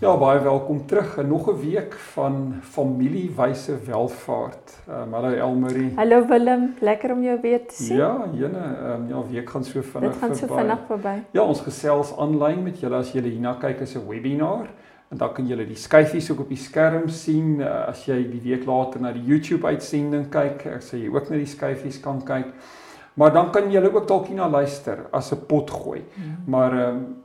Ja, baie welkom terug in nog 'n week van familiewyse welvaart. Ehm um, hallo Elmarie. Hallo Willem, lekker om jou weer te sien. Ja, jene, ehm um, ja, week gaan so vinnig verby. Dit gaan so vinnig verby. Ja, ons gesels aanlyn met julle as julle hierna kyk as 'n webinar en dan kan julle die skyfies ook op die skerm sien uh, as jy die week later na die YouTube uitsending kyk, ek sê jy ook na die skyfies kan kyk. Maar dan kan julle ook dalk hierna luister as 'n pot gooi. Mm. Maar ehm um,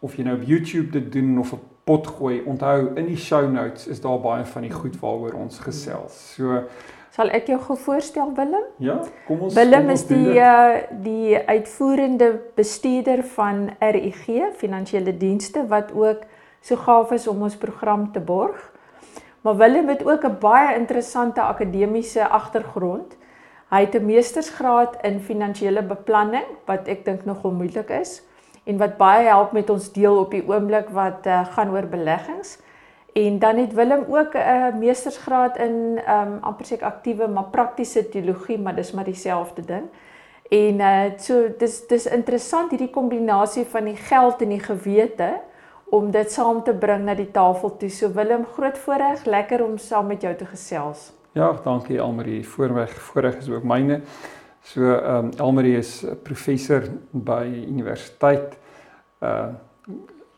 of jy nou op YouTube dit doen of op pot gooi. Onthou in die show notes is daar baie van die goed waaroor ons gesels. So sal ek jou gou voorstel Willem? Ja, kom ons Willem kom ons is die uh, die uitvoerende bestuurder van RIG Finansiële Dienste wat ook so gaaf is om ons program te borg. Maar Willem het ook 'n baie interessante akademiese agtergrond. Hy het 'n meestersgraad in finansiële beplanning wat ek dink nogal moeilik is en wat baie help met ons deel op die oomblik wat uh, gaan oor beleggings. En dan het Willem ook 'n uh, meestersgraad in ehm um, amper seker aktiewe maar praktiese teologie, maar dis maar dieselfde ding. En uh so dis dis interessant hierdie kombinasie van die geld en die gewete om dit saam te bring na die tafel toe. So Willem, groot voorreg, lekker om saam met jou te gesels. Ja, dankie Almarie. Voorreg, voorreg is ook myne. So ehm um, Almarie is professor by universiteit uh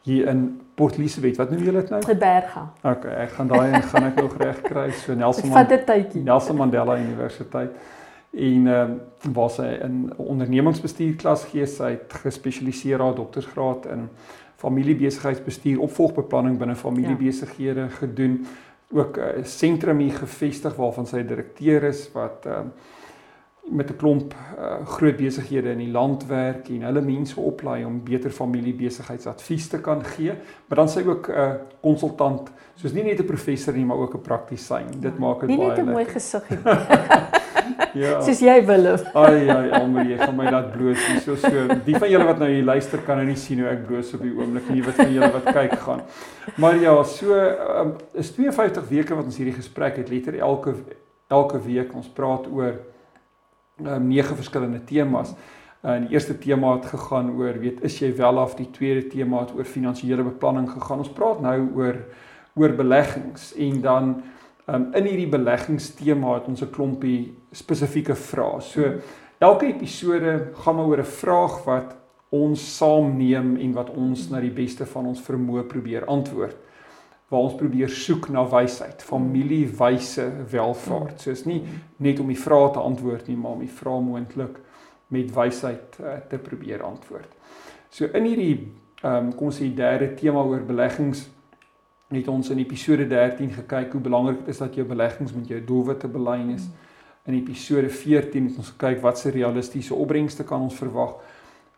hier in Port Elizabeth. Wat noem julle dit nou? Geberga. OK, ek gaan daai en gaan ek nog reg kry. So Nelson Mandela. Nelson Mandela Universiteit. En um, waar sy in ondernemingsbestuur klas gee, sy het gespesialiseer haar doktorsgraad in familiebesigheidsbestuur, opvolgbeplanning binne familiebesighede ja. gedoen. Ook 'n uh, sentrum hier gevestig waarvan sy direkteur is wat uh, met 'n klomp uh, groot besighede in die land werk en hulle mense oplei om beter familiebesigheidsadvies te kan gee, maar dan sy ook 'n uh, konsultant, soos nie net 'n professor nie, maar ook 'n praktisyn. Dit maak dit baie lekker. Nie net 'n mooi gesig nie. ja. Soos jy wil. ai ai, almal jy gaan my laat bloot hier so so. Die van julle wat nou hier luister kan nou nie sien hoe ek bloos op die oomblik nie, wat van julle wat kyk gaan. Maar ja, so um, is 52 weke wat ons hierdie gesprek het, letter elke elke week ons praat oor um, nege verskillende temas. Uh, die eerste tema het gegaan oor weet is jy wel af, die tweede tema het oor finansiële beplanning gegaan. Ons praat nou oor oor beleggings en dan um, in hierdie beleggingstema het ons 'n klompie spesifieke vrae. So elke episode gaan maar oor 'n vraag wat ons saamneem en wat ons na die beste van ons vermoë probeer antwoord waar ons probeer soek na wysheid, familiewyse welvaart. So is nie net om die vrae te antwoord nie, maar om die vrae moontlik met wysheid uh, te probeer antwoord. So in hierdie ehm um, kom ons sê derde tema oor beleggings het ons in episode 13 gekyk hoe belangrik dit is dat jou beleggings met jou doelwitte belyn is. In episode 14 het ons gekyk wat se realistiese opbrengste kan ons verwag.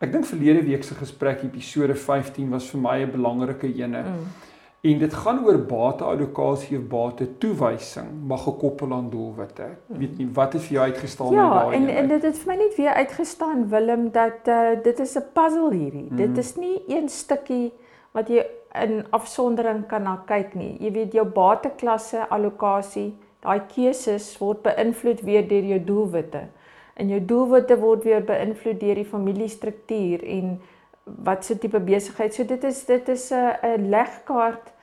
Ek dink verlede week se gesprek episode 15 was vir my 'n belangrike ene. Mm En dit gaan oor bateallokasie of bate toewysing, maar gekoppel aan doelwitte. Ek weet nie wat het vir jou uitgestaan ja, daai. Ja, en en dit het vir my net weer uitgestaan Willem dat uh, dit is 'n puzzle hierdie. Mm. Dit mhm. is nie een stukkie wat jy in afsondering kan na kyk nie. Jy weet jou bateklasse allokasie, daai keuses word beïnvloed weer deur jou doelwitte. En jou doelwitte word weer beïnvloed deur die familiestruktuur en wat se tipe besigheid. So dit is dit is 'n 'n legkaart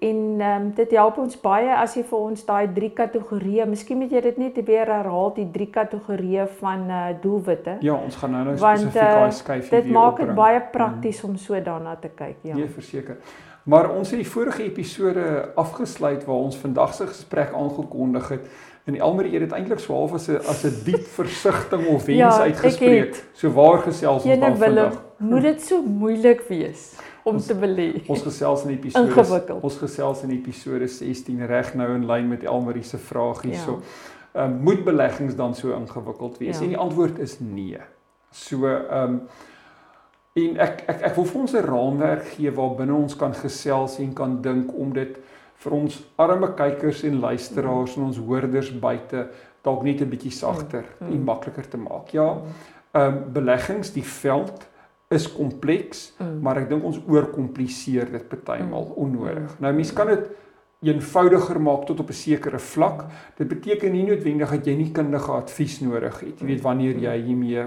En ehm um, dit help ons baie as jy vir ons daai drie kategorieë, miskien moet jy dit net weer herhaal die drie kategorieë van eh uh, doelwitte. Ja, ons gaan nou nou spesifiek daai uh, skyf hier. Dit maak dit baie prakties mm. om so daarna te kyk, ja. Nee, verseker. Maar ons het die vorige episode afgesluit waar ons vandag se gesprek aangekondig het en Elmarie het dit eintlik swaar as 'n as 'n diep versigtiging of wens ja, uitgespreek. So waar gesels ons dan vandag? Moet dit so moeilik wees? Om ons, te belê. Ons gesels in episode ons gesels in episode 16 reg nou in lyn met Elmarie se vraag hierso. Ja. Ehm um, moet beleggings dan so ingewikkeld wees? Ja. En die antwoord is nee. So ehm um, en ek ek ek wil vir ons 'n raamwerk gee waar binne ons kan gesels en kan dink om dit vir ons arme kykers en luisteraars en ons hoorders buite dalk net 'n bietjie sagter mm. en makliker te maak. Ja. Ehm um, beleggings, die veld is kompleks, mm. maar ek dink ons oorkompliseer dit partymal mm. onnodig. Nou mense kan dit eenvoudiger maak tot op 'n sekere vlak. Dit beteken nie noodwendig dat jy nie kundige advies nodig het. Jy weet wanneer jy hiermee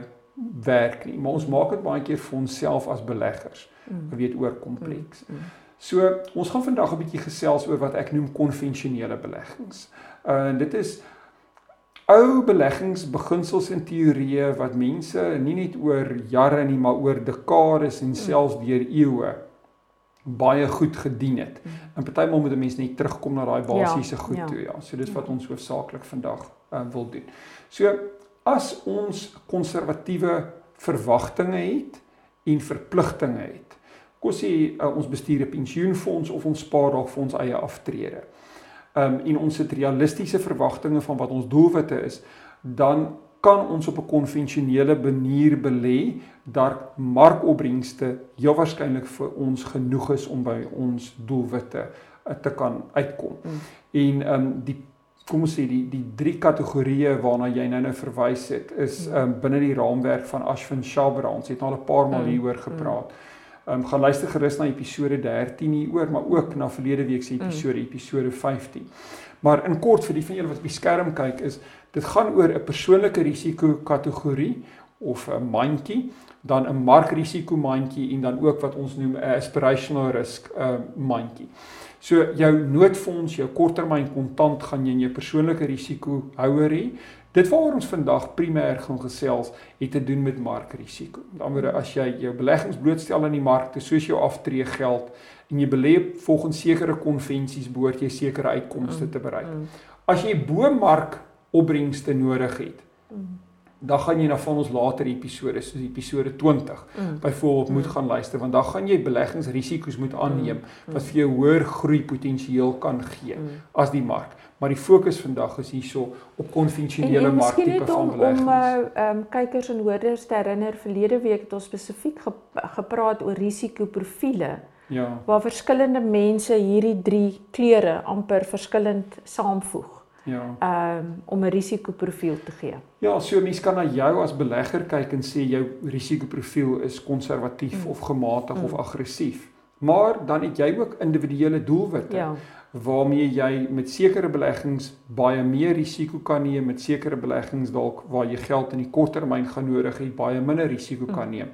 werk nie, maar ons maak dit baie keer vir onsself as beleggers. Jy weet oor kompleks. So, ons gaan vandag 'n bietjie gesels oor wat ek noem konvensionele beleggings. Uh dit is ou beleggingsbeginsels en teorieë wat mense nie net oor jare nie, maar oor dekades en selfs deur eeue baie goed gedien het. Mm. En partymal moet 'n mens net terugkom na daai ja, basiese ja, goed ja. toe, ja. So dis wat ons hoofsaaklik vandag uh, wil doen. So as ons konservatiewe verwagtinge het en verpligtinge het. Kom sê uh, ons bestuur 'n pensioenfonds of ons spaar dalk vir ons eie aftrede. Um en ons het realistiese verwagtinge van wat ons doelwitte is, dan kan ons op 'n konvensionele manier belê dat markopbrengste heel waarskynlik vir ons genoeg is om by ons doelwitte uh, te kan uitkom. Mm. En ehm um, die kom ons sê die die drie kategorieë waarna jy nou nou verwys het is mm. ehm um, binne die raamwerk van Ashwin Shabra. Ons het al 'n paar maal mm. hieroor mm. gepraat. Ehm um, gaan luister gerus na episode 13 hieroor, maar ook na verlede week se episode mm. episode 15. Maar in kort vir die van julle wat op die skerm kyk is dit gaan oor 'n persoonlike risiko kategorie of 'n mandjie, dan 'n markrisiko mandjie en dan ook wat ons noem 'n aspirational risk uh, mandjie. So jou noodfonds, jou korttermyn kontant gaan jy in jou persoonlike risiko houer hê. Dit waaroor ons vandag primêr gaan gesels, het te doen met markrisiko. Met ander woorde, as jy jou beleggings blootstel aan die markte soos jou aftreë geld en jy belê volgens sekere konvensies behoort jy sekere uitkomste te bereik. Mm, mm. As jy bo mark opbrengste nodig het. Mm. Dan gaan jy na van ons later episode soos episode 20 mm. byvoorbeeld moet mm. gaan luister want dan gaan jy beleggingsrisiko's moet aanneem mm. wat vir jou hoër groei potensiaal kan gee mm. as die mark. Maar die fokus vandag is hierso op konvensionele marktipe van beleggings. Om uh um kykers en hoorders te herinner, verlede week het ons spesifiek ge gepraat oor risikoprofiele. Ja. Waar verskillende mense hierdie drie kleure amper verskillend saamvoeg. Ja. Ehm um, om 'n risikoprofiel te gee. Ja, so mense kan na jou as belegger kyk en sê jou risikoprofiel is konservatief mm. of gematig mm. of aggressief. Maar dan het jy ook individuele doelwitte. Ja waarmee jy met sekere beleggings baie meer risiko kan neem met sekere beleggings dalk waar jy geld in die korttermyn gaan nodig hê baie minder risiko kan mm. neem.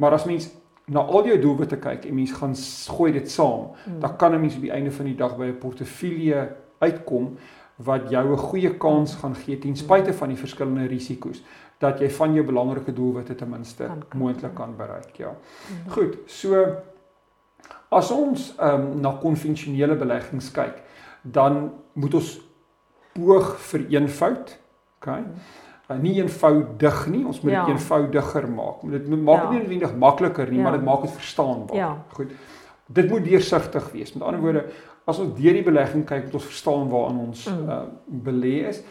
Maar as mens na al jou doelwitte kyk en mens gaan gooi dit saam, mm. dan kan 'n mens op die einde van die dag by 'n portefeulje uitkom wat jou 'n goeie kans gaan gee ten spyte van die verskillende risiko's dat jy van jou belangrike doelwitte ten minste moontlik kan bereik, ja. Goed, so as ons ehm um, na konvensionele beleggings kyk, dan moet ons poog vir eenvoud, okay? Uh, nie eenvoudig nie, ons moet dit ja. eenvoudiger maak. Dit maak dit ja. nie noodwendig makliker nie, ja. maar dit maak dit verstaanbaar. Ja. Goed. Dit moet deursigtig wees. Met ander woorde, as ons deur die belegging kyk, moet ons verstaan waaraan ons mm. uh, belê is.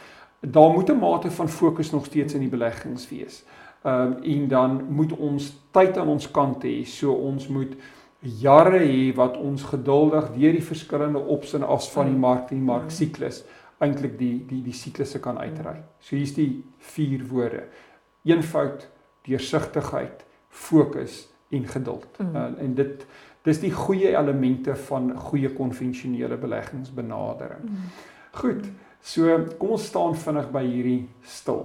Daar moet 'n mate van fokus nog steeds in die beleggings wees. Ehm um, en dan moet ons tyd aan ons kant hê. So ons moet jare hê wat ons geduldig deur die verskillende ops en afs van die mm. mark en die mark siklus eintlik die die die siklusse kan uitry. So hier's die vier woorde. Eenvoud, deursigtigheid, fokus en geduld. Mm. Uh, en dit Dis die goeie elemente van goeie konvensionele beleggingsbenadering. Mm. Goed. So kom ons staan vinnig by hierdie stil.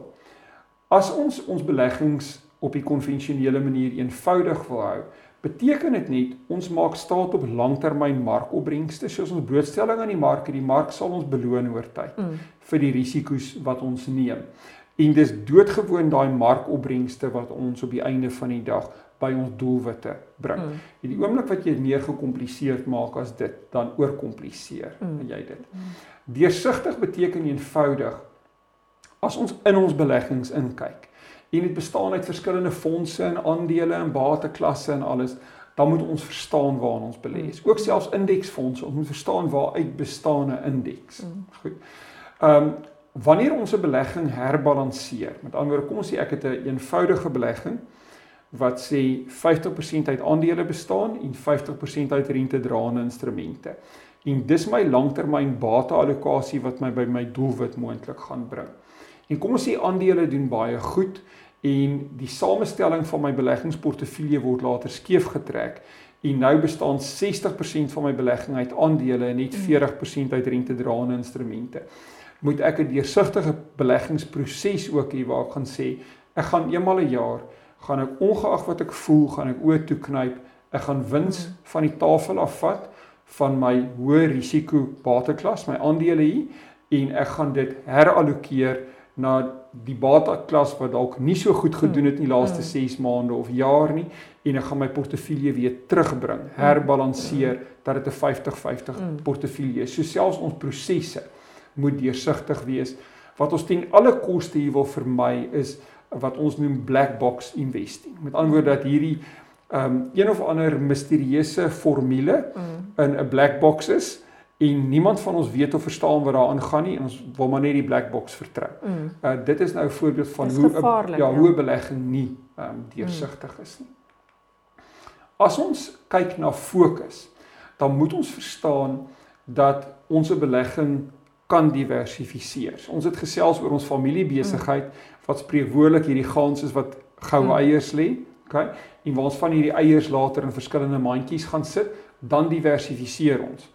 As ons ons beleggings op die konvensionele manier eenvoudig wil hou, beteken dit net ons maak staat op langtermyn markopbrengste soos ons blootstelling aan die mark en die mark sal ons beloon oor tyd mm. vir die risiko's wat ons neem. En dis doodgewoon daai markopbrengste wat ons op die einde van die dag by ons doelwitte bring. Mm. En die oomblik wat jy dit meer gekompliseerd maak as dit, dan oorkompliseer mm. jy dit. Mm. Deursigtig beteken eenvoudig as ons in ons beleggings inkyk en dit bestaan uit verskillende fondse en aandele en bateklasse en alles, dan moet ons verstaan waarna ons belê is. Ook selfs indeksfondse, ons moet verstaan waaruit bestaan 'n indeks. Mm. Goed. Ehm um, wanneer ons 'n belegging herbalanseer, met ander woorde, kom ons sê ek het 'n een eenvoudige belegging wat sê 50% uit aandele bestaan en 50% uit rentedraende instrumente. En dis my langtermyn bateallokasie wat my by my doelwit moontlik gaan bring. En kom ons sê aandele doen baie goed en die samestelling van my beleggingsportefeulje word later skeef getrek en nou bestaan 60% van my belegging uit aandele en net 40% uit rentedraende instrumente. Moet ek 'n deursigtige beleggingsproses ook hê waar ek gaan sê ek gaan eenmal 'n jaar gaan ek ongeag wat ek voel, gaan ek oë toe knyp, ek gaan wins van die tafel afvat van my hoë risiko bateklas, my aandele hier en ek gaan dit herallokeer na die bateklas wat dalk nie so goed gedoen het in die laaste 6 maande of jaar nie en ek gaan my portefeulje weer terugbring, herbalanseer dat dit 'n 50-50 portefeulje is. So selfs ons prosesse moet deursigtig wees. Wat ons ten alle koste hier wil vermy is wat ons noem black box investing. Met ander woorde dat hierdie um een of ander misterieuse formule mm. in 'n black box is en niemand van ons weet of verstaan wat daaraan gaan nie en ons wil maar net die black box vertrou. Mm. Uh dit is nou 'n voorbeeld van hoe a, ja, hoe 'n belegging nie um deursigtig is nie. As ons kyk na fokus, dan moet ons verstaan dat ons belegging kan diversifiseer. Ons het gesels oor ons familiebesigheid wat spreekwoordelik hierdie gans is wat goue eiers lê, okay? En waar ons van hierdie eiers later in verskillende mandjies gaan sit, dan diversifiseer ons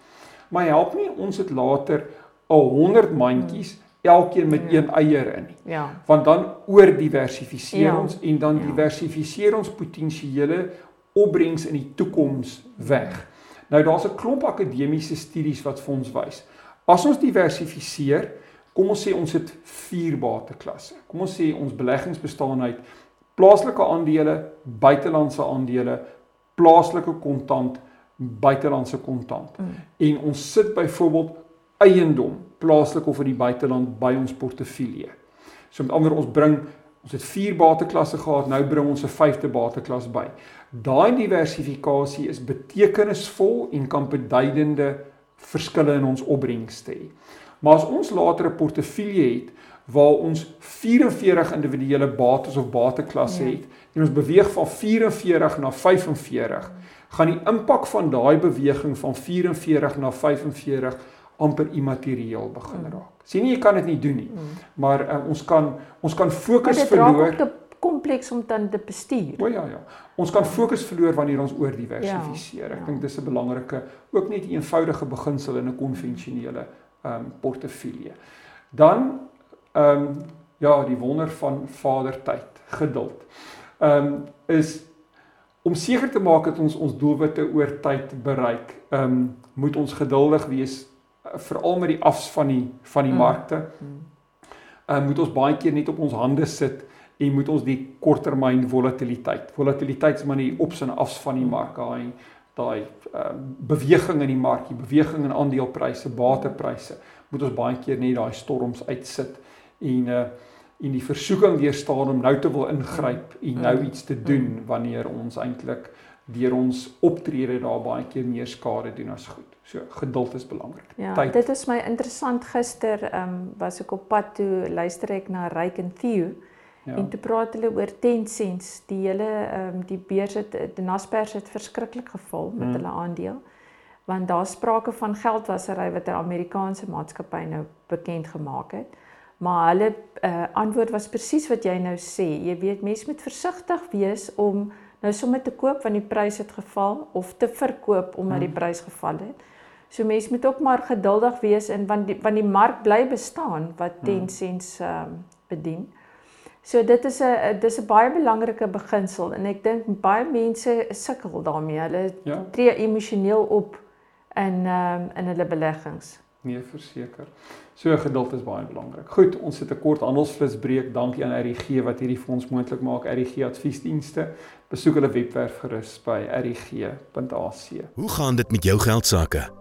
maar help nie ons het later al 100 mandjies elkeen met ja. een eier in nie. Ja. Want dan oordiversifiseer Ja. ons en dan Ja. diversifiseer ons potensiële opbrengs in die toekoms weg. Nou daar's 'n klomp akademiese studies wat vir ons wys. As ons diversifiseer, kom ons sê ons het vier bateklasse. Kom ons sê ons beleggings bestaan uit plaaslike aandele, buitelandse aandele, plaaslike kontant, buitelandse kontant. Mm. En ons sit byvoorbeeld eiendom plaaslik of in die buiteland by ons portefeulje. So met ander ons bring ons het vier bateklasse gehad, nou bring ons 'n vyfde bateklas by. Daai diversifikasie is betekenisvol en kan beduidende verskille in ons opbrengste hê. Maar as ons later 'n portefeulje het waar ons 44 individuele bates of bateklasse Ja. het en ons beweeg van 44 na 45, gaan die impak van daai beweging van 44 na 45 amper immaterieel begin raak. Sien nie jy kan dit nie doen nie. Maar uh, ons kan ons kan fokus dit raak verloor. ook kompleks om dan te bestuur. O ja ja. Ons kan fokus verloor wanneer ons oor diversifiseer. Ek Ja, ja. dink dis 'n belangrike ook net eenvoudige beginsel in 'n konvensionele ehm um, portefeulje. Dan ehm um, ja, die wonder van vadertyd, geduld. Ehm um, is om seker te maak dat ons ons doelwitte oor tyd bereik. Ehm um, moet ons geduldig wees uh, veral met die afs van die van die Mm. markte. Ehm uh, moet ons baie keer net op ons hande sit en moet ons die korttermyn volatiliteit. Volatiliteit is maar die ops en afs van die mark, daai daai uh, beweging in die mark, die beweging in aandelepryse, batepryse, moet ons baie keer net daai storms uitsit en uh en die versoeking weerstaan om nou te wil ingryp en nou iets te doen wanneer ons eintlik deur ons optrede daar baie keer meer skade doen as goed. So geduld is belangrik. Ja, Tyd. dit is my interessant gister, ehm um, was ek op pad toe luister ek na Ryk en Theo Ja. en toe praat hulle oor 10 cents. Die hele ehm um, die beurs het die Naspers het verskriklik geval met Mm. hulle aandeel. Want daar sprake van geldwasery wat 'n Amerikaanse maatskappy nou bekend gemaak het. Maar hulle uh, antwoord was presies wat jy nou sê. Jy weet mense moet versigtig wees om nou sommer te koop want die prys het geval of te verkoop omdat die Mm. prys geval het. So mense moet ook maar geduldig wees en want die want die mark bly bestaan wat 10 Hmm. cents ehm um, bedien. So dit is 'n dis 'n baie belangrike beginsel en ek dink baie mense sukkel daarmee. Hulle Ja. tree emosioneel op in ehm um, in hulle beleggings. Nee, verseker. So geduld is baie belangrik. Goed, ons het 'n kort handelsflitsbreek. Dankie aan RGG wat hierdie vir ons moontlik maak. RGG Adviesdienste. Besoek hulle webwerf gerus by rg.ac. Hoe gaan dit met jou geld sake?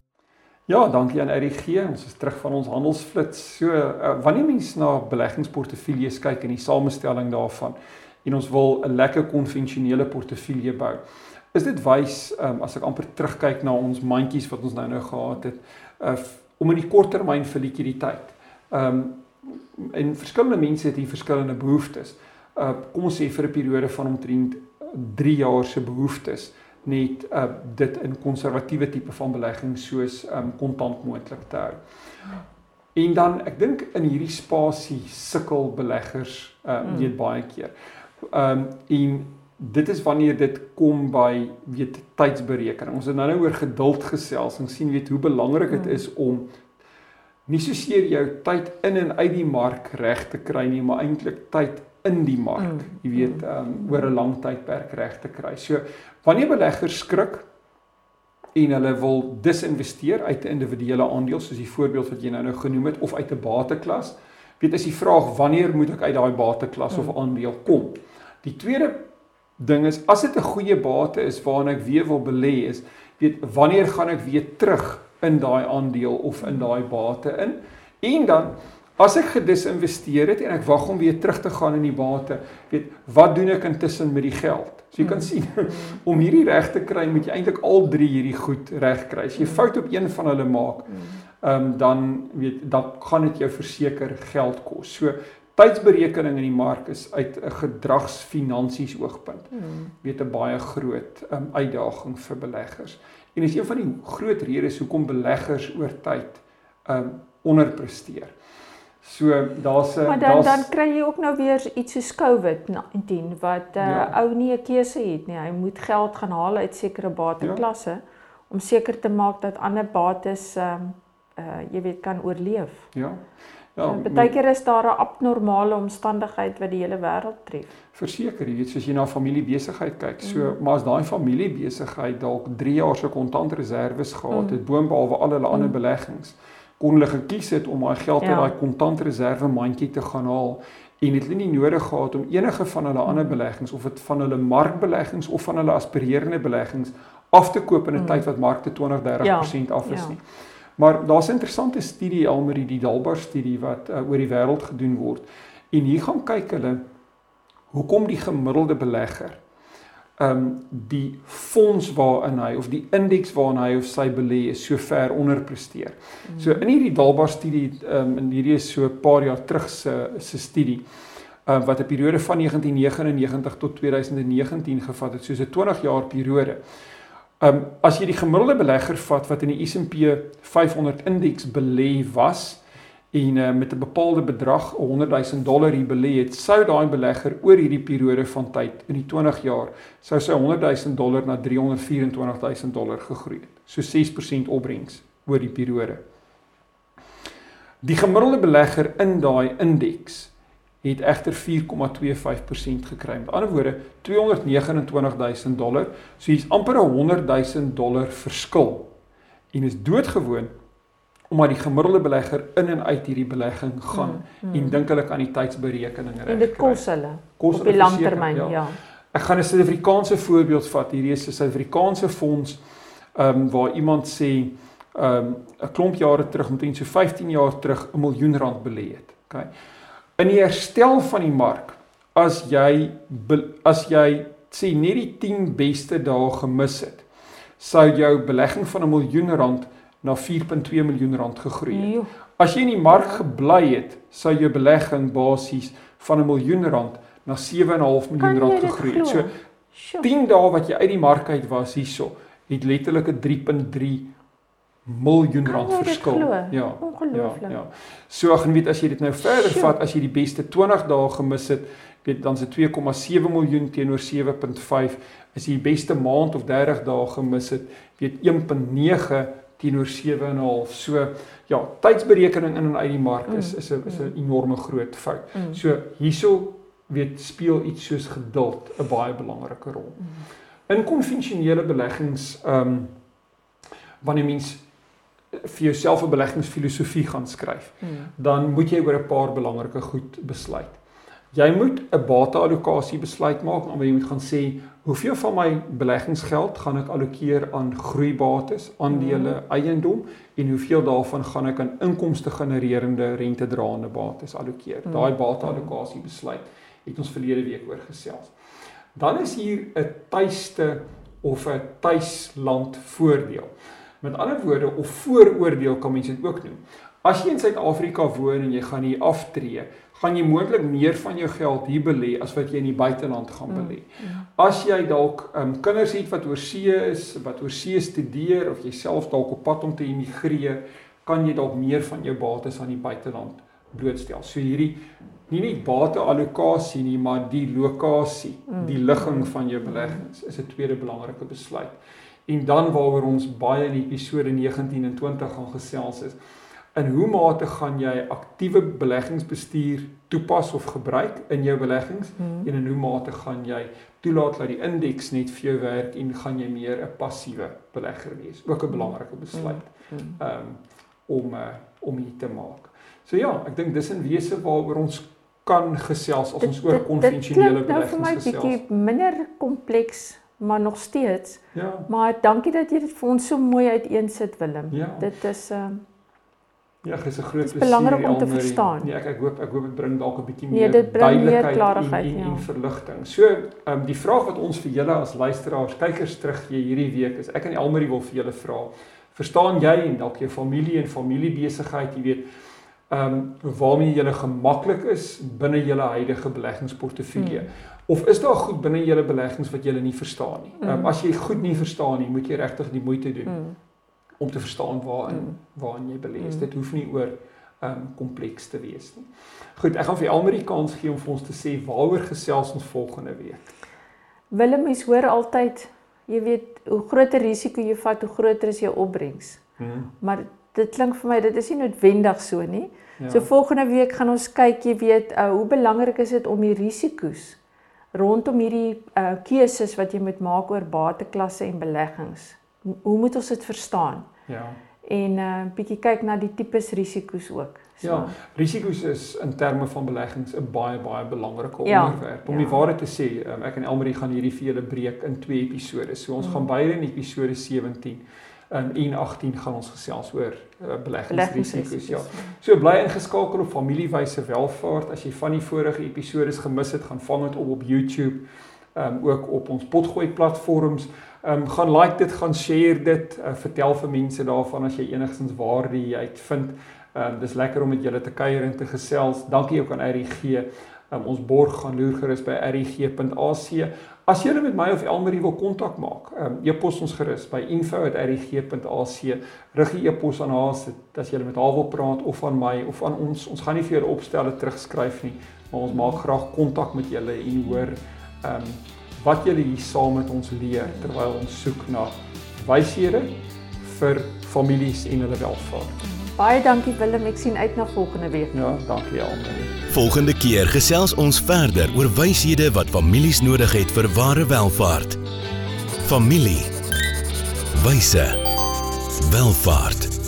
Ja, dankie aan RG. Ons is terug van ons handelsflits. So, uh, wanneer mens na beleggingsportefeuilles kyk en die samestelling daarvan en ons wil 'n lekker konvensionele portefeulje bou, is dit wys um, as ek amper terugkyk na ons mandjies wat ons nou nou gehad het, uh, om in die korttermyn vir likwiditeit. Ehm um, en verskillende mense het hier verskillende behoeftes. Uh kom ons sê vir 'n periode van omtrent 3 jaar se behoeftes net uh dit in konservatiewe tipe van belegging soos um kontant moontlik te hou. En dan ek dink in hierdie spasie sukkel beleggers um mm. weet baie keer. Um en dit is wanneer dit kom by weet tydsberekening. Ons het nou nou oor geduld gesels en sien weet hoe belangrik dit mm. is om nie soseer jou tyd in en uit die mark reg te kry nie, maar eintlik tyd in die mark, mm. jy weet, um, oor 'n lang tydperk reg te kry. So wanneer beleggers skrik en hulle wil disinvesteer uit 'n individuele aandeel soos die voorbeeld wat jy nou nou genoem het of uit 'n bateklas, weet is die vraag wanneer moet ek uit daai bateklas mm. of aandeel kom? Die tweede ding is as dit 'n goeie bate is waarna ek weer wil belê is, weet wanneer gaan ek weer terug in daai aandeel of in daai bate in. En dan as ek gedisinvesteer het en ek wag om weer terug te gaan in die bate, weet wat doen ek intussen met die geld? So jy kan sien om hierdie reg te kry moet jy eintlik al drie hierdie goed reg kry. As jy fout op een van hulle maak, ehm um, dan weet dan gaan dit jou verseker geld kos. So tydsberekening in die mark is uit 'n gedragsfinansies oogpunt. Weet 'n baie groot um, uitdaging vir beleggers. En is een van die groot redes hoekom beleggers oor tyd um onderpresteer. So daar's 'n Maar dan dan kry jy ook nou weer iets soos COVID-19 wat 'n uh, ja. ou nie 'n keuse het nie. Hy moet geld gaan haal uit sekere bateklasse ja. om seker te maak dat ander bates um uh jy weet kan oorleef. Ja. Ja, Partykeer is daar 'n abnormale omstandigheid wat die hele wêreld tref. Verseker, jy weet, soos jy na familiebesigheid kyk, so mm. maar as daai familiebesigheid dalk 3 jaar se kontantreserwes gehad mm. het, boonbehalwe al hulle ander mm. beleggings, kon hulle gekies het om daai geld uit ja. daai kontantreserwe mandjie te gaan haal en het hulle nie nodig gehad om enige van hulle ander beleggings of dit van hulle markbeleggings of van hulle aspirerende beleggings af te koop in 'n mm. tyd wat markte 20, 30% ja. af is ja. nie. Maar daar's 'n interessante studie Elmarie die Dalbar studie wat uh, oor die wêreld gedoen word. En hier gaan kyk hulle hoekom die gemiddelde belegger um, die fonds waarin hy of die indeks waarin hy of sy belê is so ver onderpresteer. Mm. So in hierdie Dalbar studie ehm um, en hierdie is so 'n paar jaar terug se se studie ehm uh, wat 'n periode van 1999 tot 2019 gevat het, soos 'n 20 jaar periode. Ehm um, as jy die gemiddelde belegger vat wat in die S&P 500 indeks belê was en uh, met 'n bepaalde bedrag 100 000 dollar hier belê het, sou daai belegger oor hierdie periode van tyd in die 20 jaar sou sy 100 000 dollar na 324 000 dollar gegroei het. So 6% opbrengs oor die periode. Die gemiddelde belegger in daai indeks het egter 4,25% gekry. Met ander woorde, 229000 dollar. So hier's amper 'n 100000 dollar verskil. En is doodgewoon omdat die gemiddelde belegger in en uit hierdie belegging gaan hmm, hmm. en dink hulle kan die tydsberekening reg. En dit kos hulle kos op die langtermyn, ja. ja. Ek gaan 'n Suid-Afrikaanse voorbeeld vat. Hierdie is 'n Suid-Afrikaanse fonds ehm um, waar iemand sê ehm um, 'n klomp jare terug, omtrent so 15 jaar terug, 'n miljoen rand belê het. Okay in die herstel van die mark as jy as jy sê net die 10 beste dae gemis het sou jou belegging van 'n miljoen rand na 4.2 miljoen rand gegroei het. As jy in die mark gebly het, sou jou belegging basies van 'n miljoen rand na 7.5 miljoen rand gegroei het. So 10 dae wat jy uit die mark uit was hierso, het letterlik 'n 3.3 miljoen rand verskil. Ja. Ongelooflik. Ja, ja. So ek weet as jy dit nou verder Sjoe. vat as jy die beste 20 dae gemis het, weet dan se 2,7 miljoen teenoor 7.5 is die beste maand of 30 dae gemis het, weet 1.9 teenoor 7.5. So ja, tydsberekening in en uit die mark is is 'n is 'n mm. enorme groot fout. Mm. So hierso weet speel iets soos geduld 'n baie belangrike rol. Mm. In konvensionele beleggings ehm um, wanneer mens vir jouself 'n beleggingsfilosofie gaan skryf, hmm. dan moet jy oor 'n paar belangrike goed besluit. Jy moet 'n bateallokasie besluit maak, maar jy moet gaan sê hoeveel van my beleggingsgeld gaan ek allokeer aan groeibates, aandele, mm. eiendom en hoeveel daarvan gaan ek aan inkomste genererende rentedraende bates allokeer. Mm. Daai bateallokasie besluit het ons verlede week oor gesels. Dan is hier 'n tuiste of 'n tuisland voordeel. Met ander woorde of vooroordeel kan mense dit ook noem. As jy in Suid-Afrika woon en jy gaan hier aftree, gaan jy moontlik meer van jou geld hier belê as wat jy in die buiteland gaan mm, belê. Mm. As jy dalk um, kinders het wat oorsee is, wat oorsee studeer of jy self dalk op pad om te immigreer, kan jy dalk meer van jou bates aan die buiteland blootstel. So hierdie nie net bateallokasie nie, maar die lokasie, mm. die ligging van jou beleggings is 'n tweede belangrike besluit. En dan waaroor ons baie in episode 19 en 20 gaan gesels is, in hoe mate gaan jy aktiewe beleggingsbestuur toepas of gebruik in jou beleggings hmm. en in hoe mate gaan jy toelaat dat die indeks net vir jou werk en gaan jy meer 'n passiewe belegger wees ook 'n belangrike besluit hmm. Hmm. um, om uh, om hier te maak. So ja, ek dink dis in wese waaroor ons kan gesels as ons oor konvensionele beleggings gesels. Dit klink nou vir my bietjie minder kompleks maar nog steeds. Ja. Maar dankie dat jy dit vir ons so mooi uiteensit Willem. Ja. Dit is ehm uh, Ja, dis 'n groot plesier. Dit is belangrik om te verstaan. Ja, ek ek hoop ek hoop dit bring dalk 'n bietjie nee, meer nee, duidelikheid en, en, ja. en verligting. So, ehm um, die vraag wat ons vir julle as luisteraars, kykers teruggee hierdie week is ek en Elmarie wil vir julle vra. Verstaan jy en dalk jou familie en familiebesigheid, jy weet, ehm um, waarmee jy gemaklik is binne julle huidige beleggingsportefeulje? Hmm. Of is daar goed binne julle beleggings wat jy nie verstaan nie? Ehm um, as jy goed nie verstaan nie, moet jy regtig die moeite doen. Hmm om te verstaan waarin mm. waarin jy belê. Mm. Dit hoef nie oor um, kompleks te wees nie. Goed, ek gaan vir Elmarie kans gee om vir ons te sê waaroor gesels ons volgende week. Willem, mens hoor altyd, jy weet, hoe groter risiko jy vat, hoe groter is jou opbrengs. Mm. Maar dit klink vir my dit is nie noodwendig so nie. Ja. So volgende week gaan ons kyk, jy weet, uh, hoe belangrik is dit om die risiko's rondom hierdie uh, keuses wat jy moet maak oor bateklasse en beleggings. Hoe moet ons dit verstaan? Ja. En 'n uh, bietjie kyk na die tipes risiko's ook. So. Ja, risiko's is in terme van beleggings 'n baie baie belangrike ja, onderwerp. Om ja. die waarheid te sê, um, ek en Elmarie gaan hierdie vir julle breek in twee episode. So ons mm. gaan beide in episode 17 um, en 18 gaan ons gesels oor uh, beleggingsrisiko's. Ja. So bly ingeskakel op familiewyse welvaart. As jy van die vorige episode gemis het, gaan vang dit op op YouTube, um, ook op ons potgooi platforms. Ehm um, gaan like dit, gaan share dit, uh, vertel vir mense daarvan as jy enigstens waarde uitvind. Ehm um, dis lekker om met julle te kuier en te gesels. Dankie ook aan RG. Um, ehm, ons borg gaan loer gerus by rg.ac. As jy met my of Elmarie wil kontak maak, ehm um, e-pos ons gerus by info@rg.ac. Rig die e-pos aan haar as jy met haar wil praat of aan my of aan ons. Ons gaan nie vir julle opstelle terugskryf nie, maar ons maak graag kontak met julle en hoor ehm um, wat julle hier saam met ons leer terwyl ons soek na wyshede vir families en hulle welvaart. Baie dankie Willem, ek sien uit na volgende week. Ja, dankie almal. Volgende keer gesels ons verder oor wyshede wat families nodig het vir ware welvaart. Familie. Wyse. Welvaart.